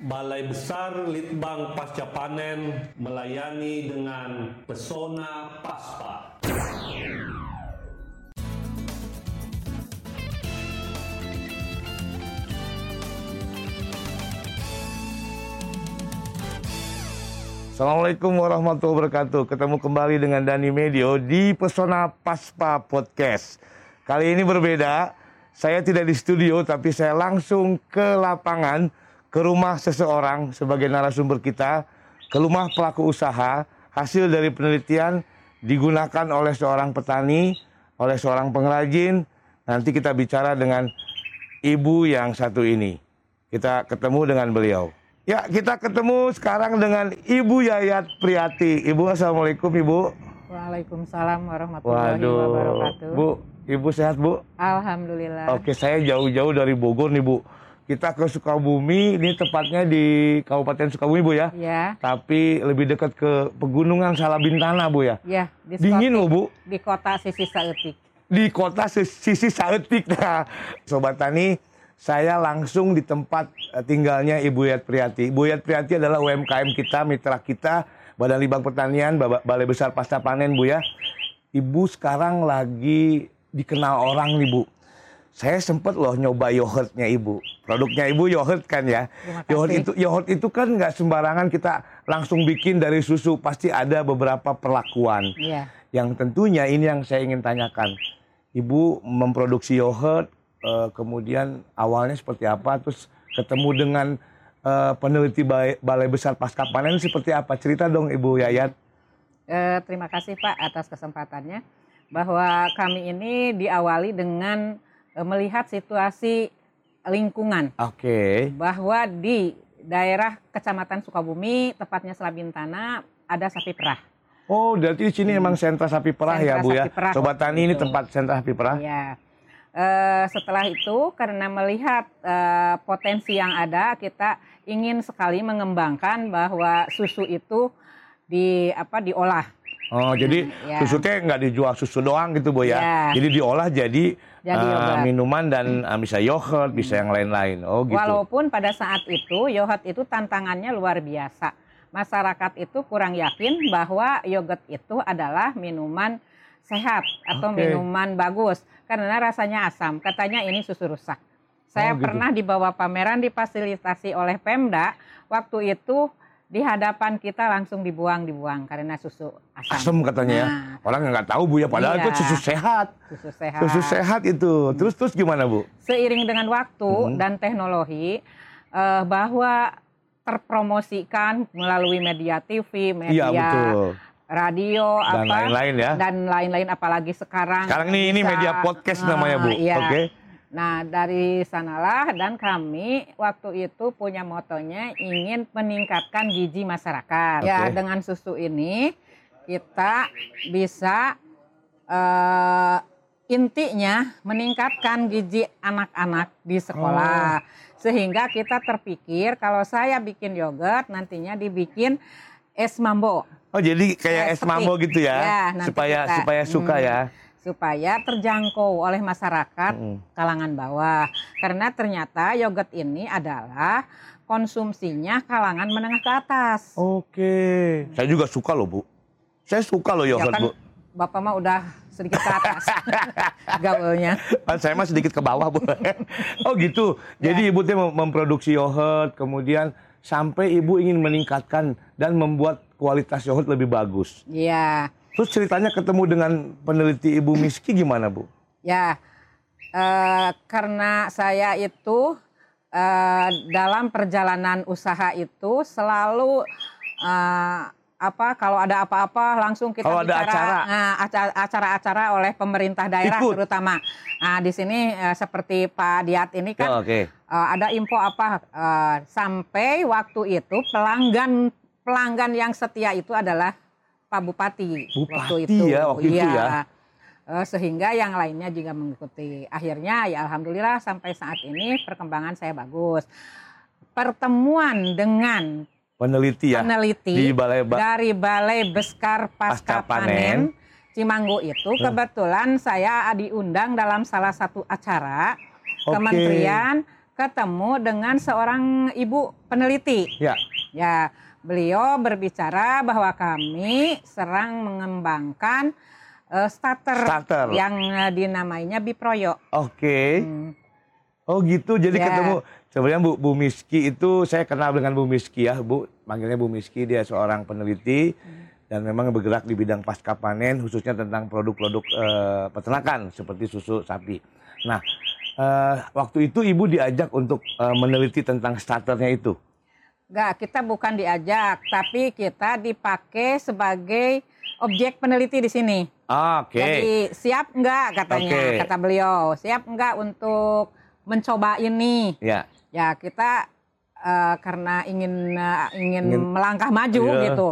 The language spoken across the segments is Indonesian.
Balai Besar Litbang Pasca Panen melayani dengan pesona paspa. Assalamualaikum warahmatullahi wabarakatuh. Ketemu kembali dengan Dani Medio di Pesona Paspa Podcast. Kali ini berbeda. Saya tidak di studio tapi saya langsung ke lapangan ke rumah seseorang sebagai narasumber kita, ke rumah pelaku usaha. Hasil dari penelitian digunakan oleh seorang petani, oleh seorang pengrajin. Nanti kita bicara dengan ibu yang satu ini. Kita ketemu dengan beliau. Ya, kita ketemu sekarang dengan Ibu Yayat Priyati. Ibu, Assalamualaikum Ibu. Waalaikumsalam warahmatullahi wabarakatuh. Bu, Ibu sehat Bu? Alhamdulillah. Oke, saya jauh-jauh dari Bogor nih Bu. Kita ke Sukabumi, ini tepatnya di Kabupaten Sukabumi Bu ya. Ya, Tapi lebih dekat ke pegunungan Salabintana Bu ya. ya di Dingin loh Bu. di kota Sisi Saeutik. Di kota sis- sisi Saetik. Nah, Sobat Tani, saya langsung di tempat eh, tinggalnya Ibu Yat Priyati. Ibu Yat Priyati adalah UMKM kita, mitra kita, Badan Libang Pertanian, Ba- Balai Besar Pasca Panen Bu ya. Ibu sekarang lagi dikenal orang nih Bu. Saya sempet loh nyoba yogurtnya Ibu. Produknya Ibu yogurt kan ya. Yogurt itu yogurt itu kan nggak sembarangan kita langsung bikin dari susu. Pasti ada beberapa perlakuan. Iya. Yang tentunya ini yang saya ingin tanyakan. Ibu memproduksi yogurt, eh, kemudian awalnya seperti apa, terus ketemu dengan eh, peneliti Balai, Balai Besar Pasca Panen seperti apa? Cerita dong Ibu Yayat. Eh, terima kasih Pak atas kesempatannya bahwa kami ini diawali dengan melihat situasi lingkungan Oke. bahwa di daerah Kecamatan Sukabumi, tepatnya Selabintana, ada sapi perah. Oh, berarti di sini emang sentra sapi perah ya Sentra Bu ya? perah. Sobat Tani ini Betul. tempat sentra sapi perah. Ya. Eh, setelah itu karena melihat eh, potensi yang ada, kita ingin sekali mengembangkan bahwa susu itu di apa diolah. Oh, jadi Ya. susu teh nggak dijual susu doang gitu Bu ya? Ya. Jadi diolah jadi, Jadi yogurt. minuman dan eh, bisa yogurt, bisa yang lain-lain. Oh gitu. Walaupun pada saat itu yogurt itu tantangannya luar biasa. Masyarakat itu kurang yakin bahwa yogurt itu adalah minuman sehat atau Oke. minuman bagus karena rasanya asam. Katanya ini susu rusak. Oh, Saya gitu. pernah dibawa pameran difasilitasi oleh Pemda. Waktu itu di hadapan kita langsung dibuang dibuang karena susu asam. Asam katanya ya. Nah, Orang nggak tahu Bu ya, padahal Iya. itu susu sehat. susu sehat. Susu sehat itu. Terus terus gimana Bu? seiring dengan waktu Mhm. dan teknologi eh, bahwa terpromosikan melalui media TV, media betul. radio Dan apa lain-lain ya. dan lain-lain apalagi sekarang Sekarang ini ini media podcast Ah, namanya Bu. iya. Oke. Nah, dari sanalah dan kami waktu itu punya motonya ingin meningkatkan gizi masyarakat. Ya, Oke. dengan susu ini kita bisa eh, intinya meningkatkan gizi anak-anak di sekolah. Sehingga kita terpikir kalau saya bikin yogurt nantinya dibikin es mambo Oh jadi kayak Es es mambo gitu ya, Ya, supaya kita- supaya suka Hmm. ya. Supaya terjangkau oleh masyarakat Mm. kalangan bawah. Karena ternyata yogurt ini adalah konsumsinya kalangan menengah ke atas. Oke. Saya juga suka loh Bu. Saya suka loh ya yogurt kan Bu. Bapak mah udah sedikit ke atas gaulnya. Kan saya mah sedikit ke bawah Bu. oh gitu. Jadi Ya. Ibu teh mem- memproduksi yogurt, kemudian sampai Ibu ingin meningkatkan dan membuat kualitas yogurt lebih bagus. Iya. Terus ceritanya ketemu dengan peneliti Ibu Miski gimana Bu? Ya, eh, karena saya itu eh, dalam perjalanan usaha itu selalu eh, apa kalau ada apa-apa langsung kita Kalau ada bicara acara. nah, aca- acara-acara oleh pemerintah daerah Ikut. terutama. Nah di sini seperti Pak Diat ini kan Oh, eh, ada info apa sampai waktu itu pelanggan pelanggan yang setia itu adalah Pak Bupati, Bupati ya, waktu itu Iya. ya. Eh, sehingga yang lainnya juga mengikuti. Akhirnya ya alhamdulillah sampai saat ini perkembangan saya bagus. Pertemuan dengan Peneliti ya. peneliti Di Balai Ba- dari Balai Beskar Pasca Pasca, Panen. Panen Cimanggu itu kebetulan saya diundang dalam salah satu acara Oke. Kementerian ketemu dengan seorang ibu peneliti. Ya. Ya, beliau berbicara bahwa kami serang mengembangkan eh, starter, Starter. yang eh, dinamainya Biproyo. Oke. Hmm. Oh gitu. Jadi Ya. ketemu sebenarnya Bu, Bu Miski itu saya kenal dengan Bu Miski ya, Bu. Manggilnya Bu Miski dia seorang peneliti dan memang bergerak di bidang pasca panen khususnya tentang produk-produk eh, peternakan seperti susu sapi. Nah, eh, waktu itu Ibu diajak untuk eh, meneliti tentang starternya itu. Enggak, kita bukan diajak, tapi kita dipakai sebagai objek peneliti di sini. Oke. Jadi siap enggak katanya, Oke. kata beliau. Siap enggak untuk mencoba ini? Ya. Ya, kita eh, karena ingin eh, ingin Ingin- melangkah maju Iya. gitu.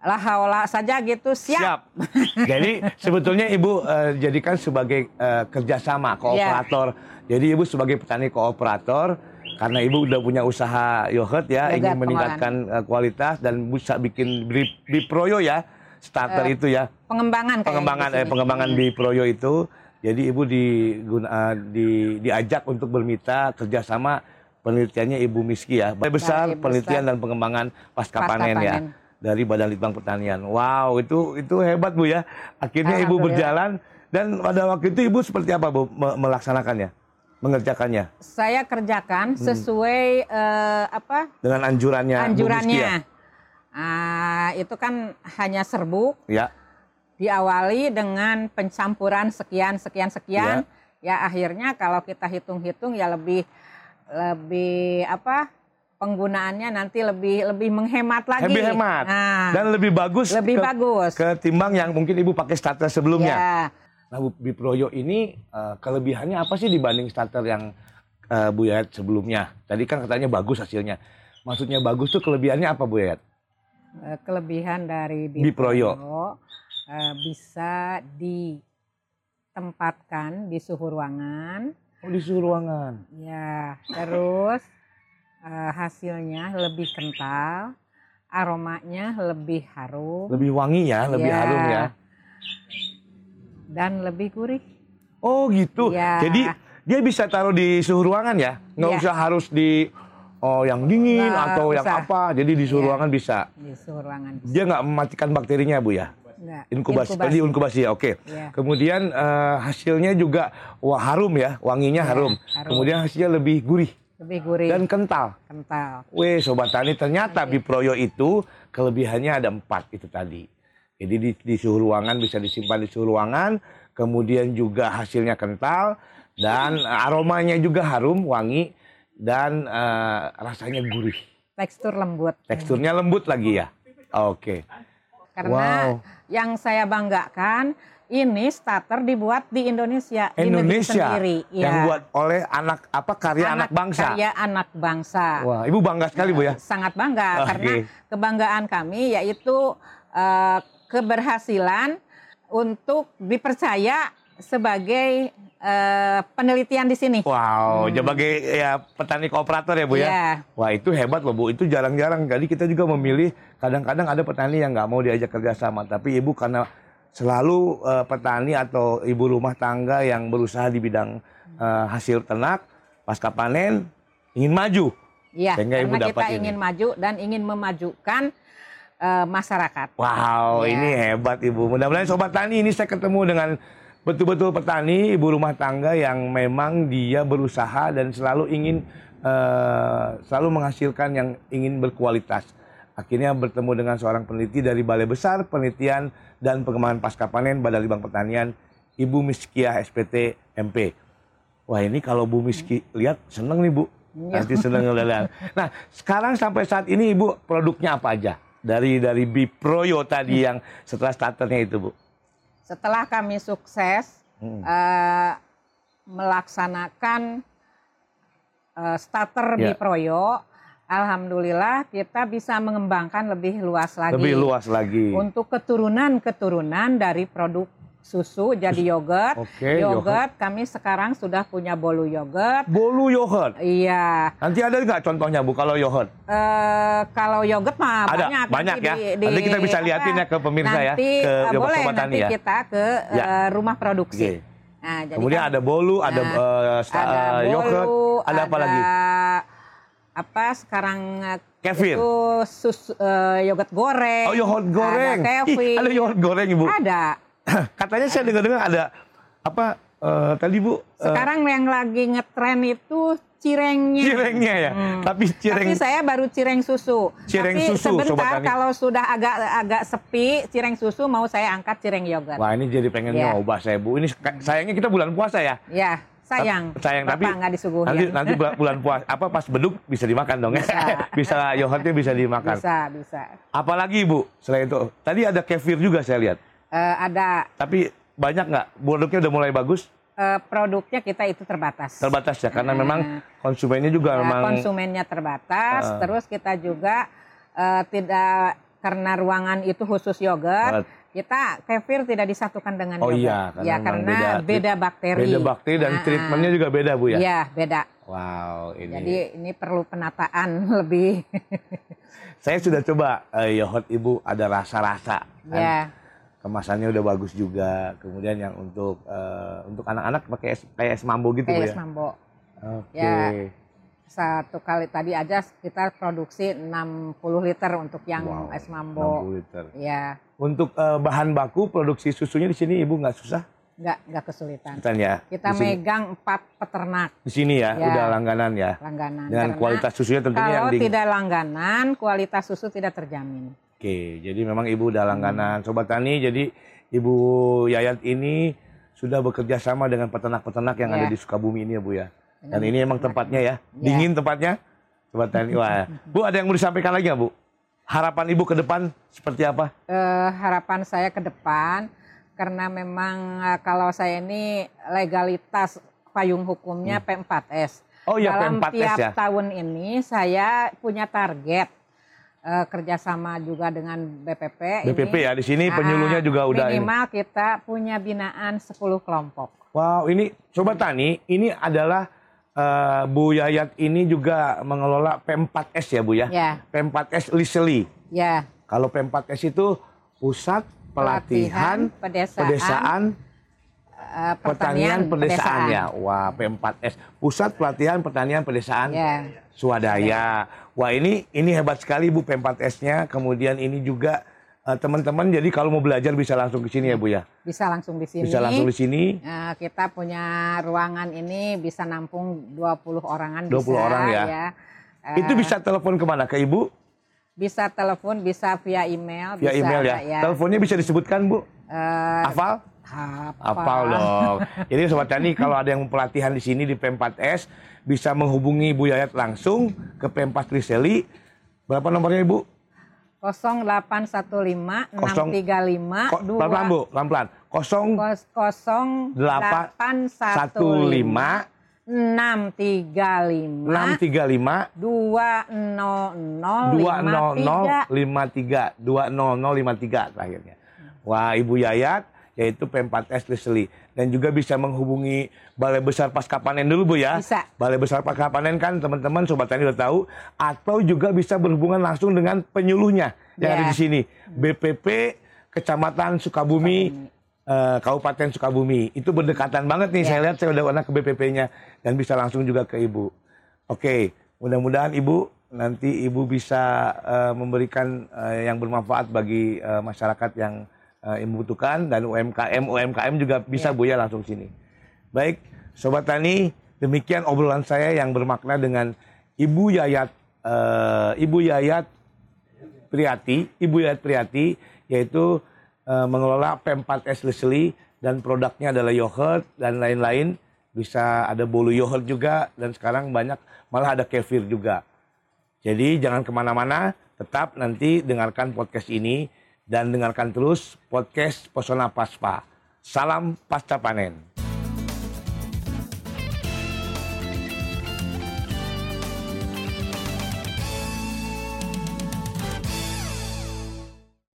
Lah haula saja gitu, siap. Jadi sebetulnya Ibu eh, jadikan sebagai eh, kerjasama kooperator. Jadi Ibu sebagai petani kooperator karena Ibu udah punya usaha yogurt ya, Yogurt ingin meningkatkan eh, kualitas dan bisa bikin bri, Biproyo ya, starter Eh, itu ya, Pengembangan pengembangan di eh, pengembangan Biproyo itu. Jadi Ibu diguna, di, diajak untuk bermitra kerjasama penelitiannya Ibu Miski ya, besar Balai penelitian Besar dan pengembangan pasca, Pasca panen, ya panen. dari Badan Litbang Pertanian. Wow, itu itu hebat Bu ya. Akhirnya Ibu berjalan dan pada waktu itu Ibu seperti apa Bu me- melaksanakannya? Mengerjakannya? Saya kerjakan sesuai eh, apa? Dengan anjurannya anjurannya. ya? Ah, itu kan hanya serbuk Ya. diawali dengan pencampuran sekian sekian sekian. Ya. Akhirnya kalau kita hitung-hitung ya lebih lebih apa? Penggunaannya nanti lebih lebih menghemat lagi. Lebih hemat. nah, Dan lebih bagus lebih ke- bagus. ketimbang yang mungkin Ibu pakai starter sebelumnya. ya Nah, Biproyo ini eh, kelebihannya apa sih dibanding starter yang eh, Bu Yayat sebelumnya? Tadi kan katanya bagus hasilnya. Maksudnya bagus tuh kelebihannya apa Bu Yayat? Eh, kelebihan dari Biproyo. Biproyo eh, bisa ditempatkan di suhu ruangan Oh, di suhu ruangan. Ya, terus eh, hasilnya lebih kental, aromanya lebih harum, Lebih wangi ya, lebih Ya. harum ya. Dan lebih gurih. Oh gitu. Ya. Jadi dia bisa taruh di suhu ruangan ya, nggak Ya. usah harus di oh yang dingin Nggak atau yang usah. apa. Jadi di suhu Ya. ruangan bisa. Di suhu ruangan. Dia nggak mematikan bakterinya bu ya. Enggak, Inkubasi, tadi inkubasi ya, oke. Ya. Kemudian eh, hasilnya juga wah harum ya, wanginya Ya, harum. harum. Kemudian hasilnya lebih gurih Lebih gurih, dan kental. kental. Weh sobat tani ternyata Iya. Biproyo itu kelebihannya ada empat itu tadi. Jadi di, di suhu ruangan bisa disimpan di suhu ruangan, kemudian juga hasilnya kental dan aromanya juga harum, wangi dan eh, rasanya gurih. Tekstur lembut. Teksturnya lembut lagi ya. Oke. Karena Wow. yang saya banggakan ini starter dibuat di Indonesia, di Indonesia sendiri. yang Ya. buat oleh anak apa karya anak, bangsa. Karya anak bangsa. Wah, ibu bangga sekali bu ya. sangat bangga Oke. karena kebanggaan kami yaitu eh, keberhasilan untuk dipercaya sebagai eh, penelitian di sini. Wow, sebagai ya petani kooperator ya bu ya. Hmm. Iya. Wah itu hebat loh bu, itu jarang-jarang. Jadi kita juga memilih, kadang-kadang ada petani yang nggak mau diajak kerjasama. Tapi ibu karena selalu eh, petani atau ibu rumah tangga yang berusaha di bidang eh, hasil ternak, pasca panen, ingin maju. Iya, ibu karena kita ini. ingin maju dan ingin memajukan eh, masyarakat. Wow, Ya. ini hebat ibu. Mudah-mudahan sobat tani ini saya ketemu dengan betul-betul petani, ibu rumah tangga yang memang dia berusaha dan selalu ingin eh, selalu menghasilkan yang ingin berkualitas. Akhirnya bertemu dengan seorang peneliti dari Balai Besar Penelitian dan Pengembangan Pasca Panen Badan Litbang Pertanian, Ibu Miskia SPT MP. Wah ini kalau Bu Miski lihat seneng nih Bu. Iya. Nanti seneng lihat. Nah sekarang sampai saat ini Ibu produknya apa aja? Dari dari Biproyo tadi yang setelah starternya itu Bu. Setelah kami sukses Hmm. eh, melaksanakan eh, starter Ya. di Proyo, alhamdulillah kita bisa mengembangkan lebih luas lagi. Lebih luas lagi. Untuk keturunan-keturunan dari produk susu jadi yogurt. Oke, yogurt kami sekarang sudah punya bolu yogurt. Bolu yogurt. Iya, Nanti ada nggak contohnya Bu kalau yogurt? eh, kalau yogurt mah Ada, banyak. banyak nanti ya. Nanti kita bisa liatin ya ke pemirsa ya, nanti, ke eh, Sobat boleh nanti ya. kita ke Ya. eh, rumah produksi. Oke. Nah, jadi Kemudian kan ada bolu, ada Nah, ada eh, bolu, yogurt. Ada apa lagi? Apa sekarang Kefir. itu sus eh, yogurt goreng. Oh, yogurt goreng. Ada Ih, kefir. ada yogurt goreng, Ibu. Ada. Katanya saya dengar-dengar ada apa eh, tadi Bu? eh, Sekarang yang lagi ngetren itu cirengnya. cirengnya ya. Hmm. Tapi cireng Tapi saya baru cireng susu. Cireng Tapi susu, sebentar kalau sudah agak agak sepi cireng susu mau saya angkat cireng yogurt. Wah, ini jadi pengen Ya. nyoba saya, Bu. Ini sayangnya kita bulan puasa ya. Ya, sayang. sayang Bapak tapi nggak disuguhin. nanti nanti bulan, bulan puasa apa pas beduk bisa dimakan dong ya Bisa. bisa yogurtnya bisa dimakan bisa, bisa. apalagi ibu selain itu tadi ada kefir juga saya lihat Eh, ada tapi banyak nggak produknya udah mulai bagus eh, produknya kita itu terbatas. terbatas ya karena Nah. memang konsumennya juga Ya, memang konsumennya terbatas, Ah. terus kita juga eh, tidak karena ruangan itu khusus yogurt, Banget. kita kefir tidak disatukan dengan Oh yogurt. iya, karena ya karena beda- beda, bakteri. beda bakteri dan Nah, treatmentnya juga beda bu ya Iya, beda. wow ini Jadi ini perlu penataan lebih. saya sudah coba eh, yogurt ibu ada rasa-rasa kan? Ya, kemasannya udah bagus juga kemudian yang untuk eh, untuk anak-anak pakai es kayak es mambo gitu kayak ya mambo. oke Ya. Satu kali tadi aja kita produksi 60 liter untuk yang Wow, es mambo. 60 liter. Ya, Untuk eh, bahan baku produksi susunya di sini ibu nggak susah, nggak nggak kesulitan. Bukan ya? Kita megang empat peternak di sini ya, Ya. udah langganan ya. langganan. Dengan Karena kualitas susunya tentunya yang Kalau tidak langganan, kualitas susu tidak terjamin. Oke, jadi memang ibu udah langganan. Hmm. Sobat Tani, jadi ibu Yayat ini sudah bekerja sama dengan peternak-peternak yang Ya. ada di Sukabumi ini ya bu ya. Dan ini emang tempatnya ya, Ya. dingin tempatnya. Sobat Tani, wah. Bu ada yang mau disampaikan lagi nggak bu? Harapan ibu ke depan seperti apa? Eh, harapan saya ke depan, karena memang eh, kalau saya ini legalitas payung hukumnya P4S. Oh iya, Dalam P4S tiap ya. tahun ini saya punya target eh, kerjasama juga dengan BPP. BPP ini. ya, di sini Ah, penyuluhnya juga udah ini. Minimal kita punya binaan 10 kelompok. Wow, ini Sobat Tani, ini adalah eh, Bu Yayat ini juga mengelola P4S ya Bu ya? Ya, P4S Liseli. ya. Kalau P4S itu Pusat Pelatihan, pedesaan, Pedesaan eh, Pertanian Pedesaan ya. Wah, P4S. Pusat Pelatihan Pertanian Pedesaan Ya. Swadaya. Wah, ini ini hebat sekali Bu P4S-nya. Kemudian ini juga eh, teman-teman jadi kalau mau belajar bisa langsung ke sini ya Bu ya. Bisa langsung di sini. Bisa langsung di sini. Eh, kita punya ruangan ini bisa nampung 20 orangan 20 bisa orang ya. Eh, Itu bisa telepon ke mana? Ke Ibu? Bisa telepon, bisa via email, Via bisa email ya. Teleponnya bisa disebutkan Bu? Eh, Hafal? apa? Hafal dong. Jadi Sobat Tani kalau ada yang pelatihan di sini di P4S bisa menghubungi Bu Yayat langsung ke P4 Triseli. Berapa nomornya Ibu? 0815 Kosong- 635 Ko- Pelan-pelan Bu, pelan-pelan. 0 0815 635 635 200 20053 20053 terakhirnya. Wah, Ibu Yayat yaitu P4S Leslie dan juga bisa menghubungi Balai Besar Pasca Panen dulu Bu ya. Bisa. Balai Besar Pasca Panen kan teman-teman sobat tani udah tahu atau juga bisa berhubungan langsung dengan penyuluhnya yang Ya. ada di sini. BPP Kecamatan Sukabumi eh, Kabupaten Sukabumi. Itu berdekatan banget nih. Ya. Saya lihat saya udah pernah ke BPP-nya dan bisa langsung juga ke Ibu. Oke, mudah-mudahan Ibu nanti Ibu bisa eh, memberikan eh, yang bermanfaat bagi eh, masyarakat yang eh, membutuhkan dan UMKM UMKM juga bisa Bu ya langsung sini. Baik, sobat tani, demikian obrolan saya yang bermakna dengan Ibu Yayat eh, Ibu Yayat Priati, Ibu Yayat Priati yaitu eh, mengelola P4S Leslie dan produknya adalah yogurt dan lain-lain. Bisa ada bolu yogurt juga dan sekarang banyak malah ada kefir juga. Jadi jangan ke mana-mana, tetap nanti dengarkan podcast ini dan dengarkan terus podcast Pesona Paspa. Salam pasca panen.